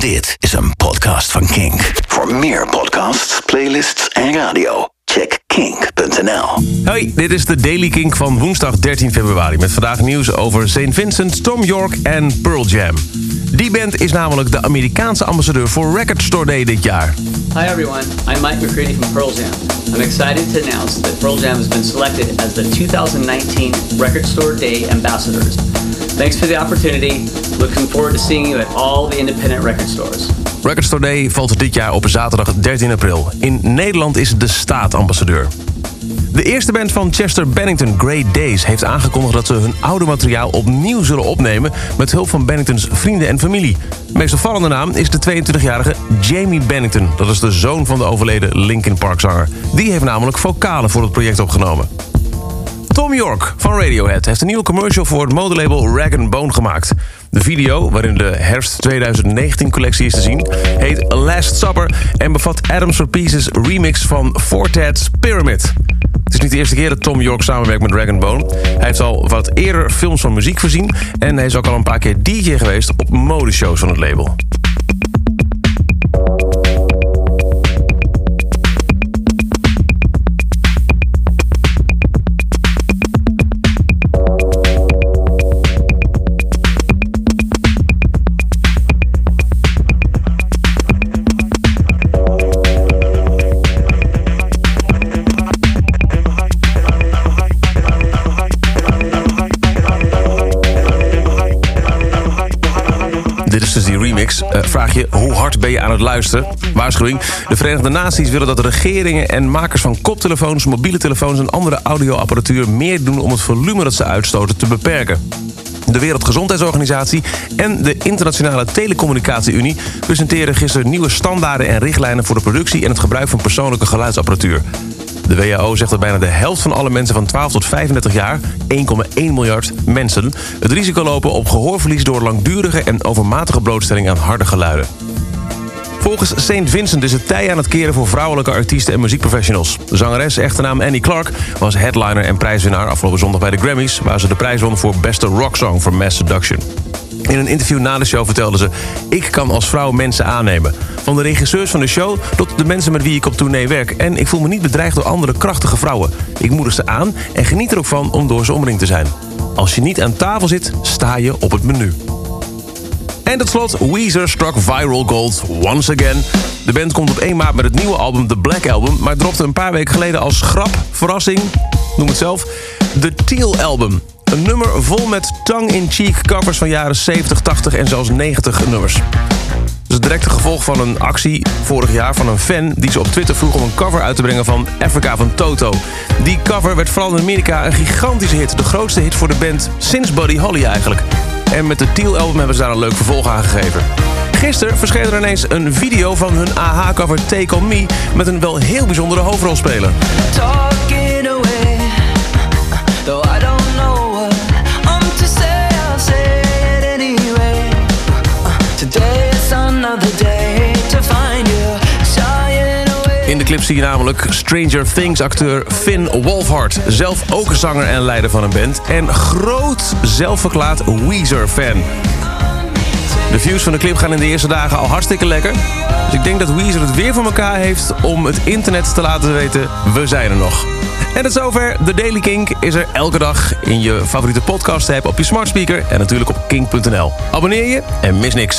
Dit is een podcast van Kink. Voor meer podcasts, playlists en radio, check kink.nl. Hoi, dit is de Daily Kink van woensdag 13 februari... met vandaag nieuws over St. Vincent, Tom York en Pearl Jam. Die band is namelijk de Amerikaanse ambassadeur voor Record Store Day dit jaar. Hi everyone, I'm Mike McCready from Pearl Jam. I'm excited to announce that Pearl Jam has been selected as the 2019 Record Store Day Ambassadors. Thanks for the opportunity. Looking forward to seeing you at all the independent record stores. Record Store Day valt dit jaar op zaterdag 13 april. In Nederland is de staat ambassadeur. De eerste band van Chester Bennington, Great Days, heeft aangekondigd dat ze hun oude materiaal opnieuw zullen opnemen met hulp van Benningtons vrienden en familie. De meest opvallende naam is de 22-jarige Jamie Bennington. Dat is de zoon van de overleden Linkin Park zanger. Die heeft namelijk vocalen voor het project opgenomen. Tom York van Radiohead heeft een nieuwe commercial voor het modelabel Rag Bone gemaakt. De video, waarin de herfst 2019 collectie is te zien, heet Last Supper en bevat Adams for Pieces remix van Fortet's Pyramid. Het is niet de eerste keer dat Tom York samenwerkt met Dragon Bone. Hij heeft al wat eerder films van muziek voorzien... en hij is ook al een paar keer DJ geweest op modeshows van het label. Eh, vraag je, hoe hard ben je aan het luisteren? Waarschuwing, de Verenigde Naties willen dat regeringen en makers van koptelefoons, mobiele telefoons en andere audioapparatuur meer doen om het volume dat ze uitstoten te beperken. De Wereldgezondheidsorganisatie en de Internationale Telecommunicatie-Unie presenteren gisteren nieuwe standaarden en richtlijnen voor de productie en het gebruik van persoonlijke geluidsapparatuur. De WHO zegt dat bijna de helft van alle mensen van 12 tot 35 jaar, 1,1 miljard mensen, het risico lopen op gehoorverlies door langdurige en overmatige blootstelling aan harde geluiden. Volgens St. Vincent is het tij aan het keren voor vrouwelijke artiesten en muziekprofessionals. Zangeres, echte naam Annie Clark, was headliner en prijswinnaar afgelopen zondag bij de Grammys... waar ze de prijs won voor beste rocksong voor Mass Seduction. In een interview na de show vertelde ze... ik kan als vrouw mensen aannemen. Van de regisseurs van de show tot de mensen met wie ik op tournee werk. En ik voel me niet bedreigd door andere krachtige vrouwen. Ik moedig ze aan en geniet er ook van om door ze omringd te zijn. Als je niet aan tafel zit, sta je op het menu. En tot slot, Weezer struck viral gold once again. De band komt op 1 maart met het nieuwe album The Black Album... maar dropte een paar weken geleden als grap, verrassing, noem het zelf... The Teal Album. Een nummer vol met tongue-in-cheek covers van jaren 70, 80 en zelfs 90 nummers. Dat is het directe gevolg van een actie vorig jaar van een fan... die ze op Twitter vroeg om een cover uit te brengen van Africa van Toto. Die cover werd vooral in Amerika een gigantische hit. De grootste hit voor de band sinds Buddy Holly eigenlijk. En met de Teal Album hebben ze daar een leuk vervolg aan gegeven. Gisteren verscheen er ineens een video van hun AH-cover Take On Me... met een wel heel bijzondere hoofdrolspeler. Clip zie je namelijk Stranger Things-acteur Finn Wolfhard. Zelf ook zanger en leider van een band. En groot zelfverklaard Weezer-fan. De views van de clip gaan in de eerste dagen al hartstikke lekker. Dus ik denk dat Weezer het weer voor elkaar heeft om het internet te laten weten... we zijn er nog. En tot zover. De Daily Kink is er elke dag in je favoriete podcast app op je smart speaker en natuurlijk op kink.nl. Abonneer je en mis niks.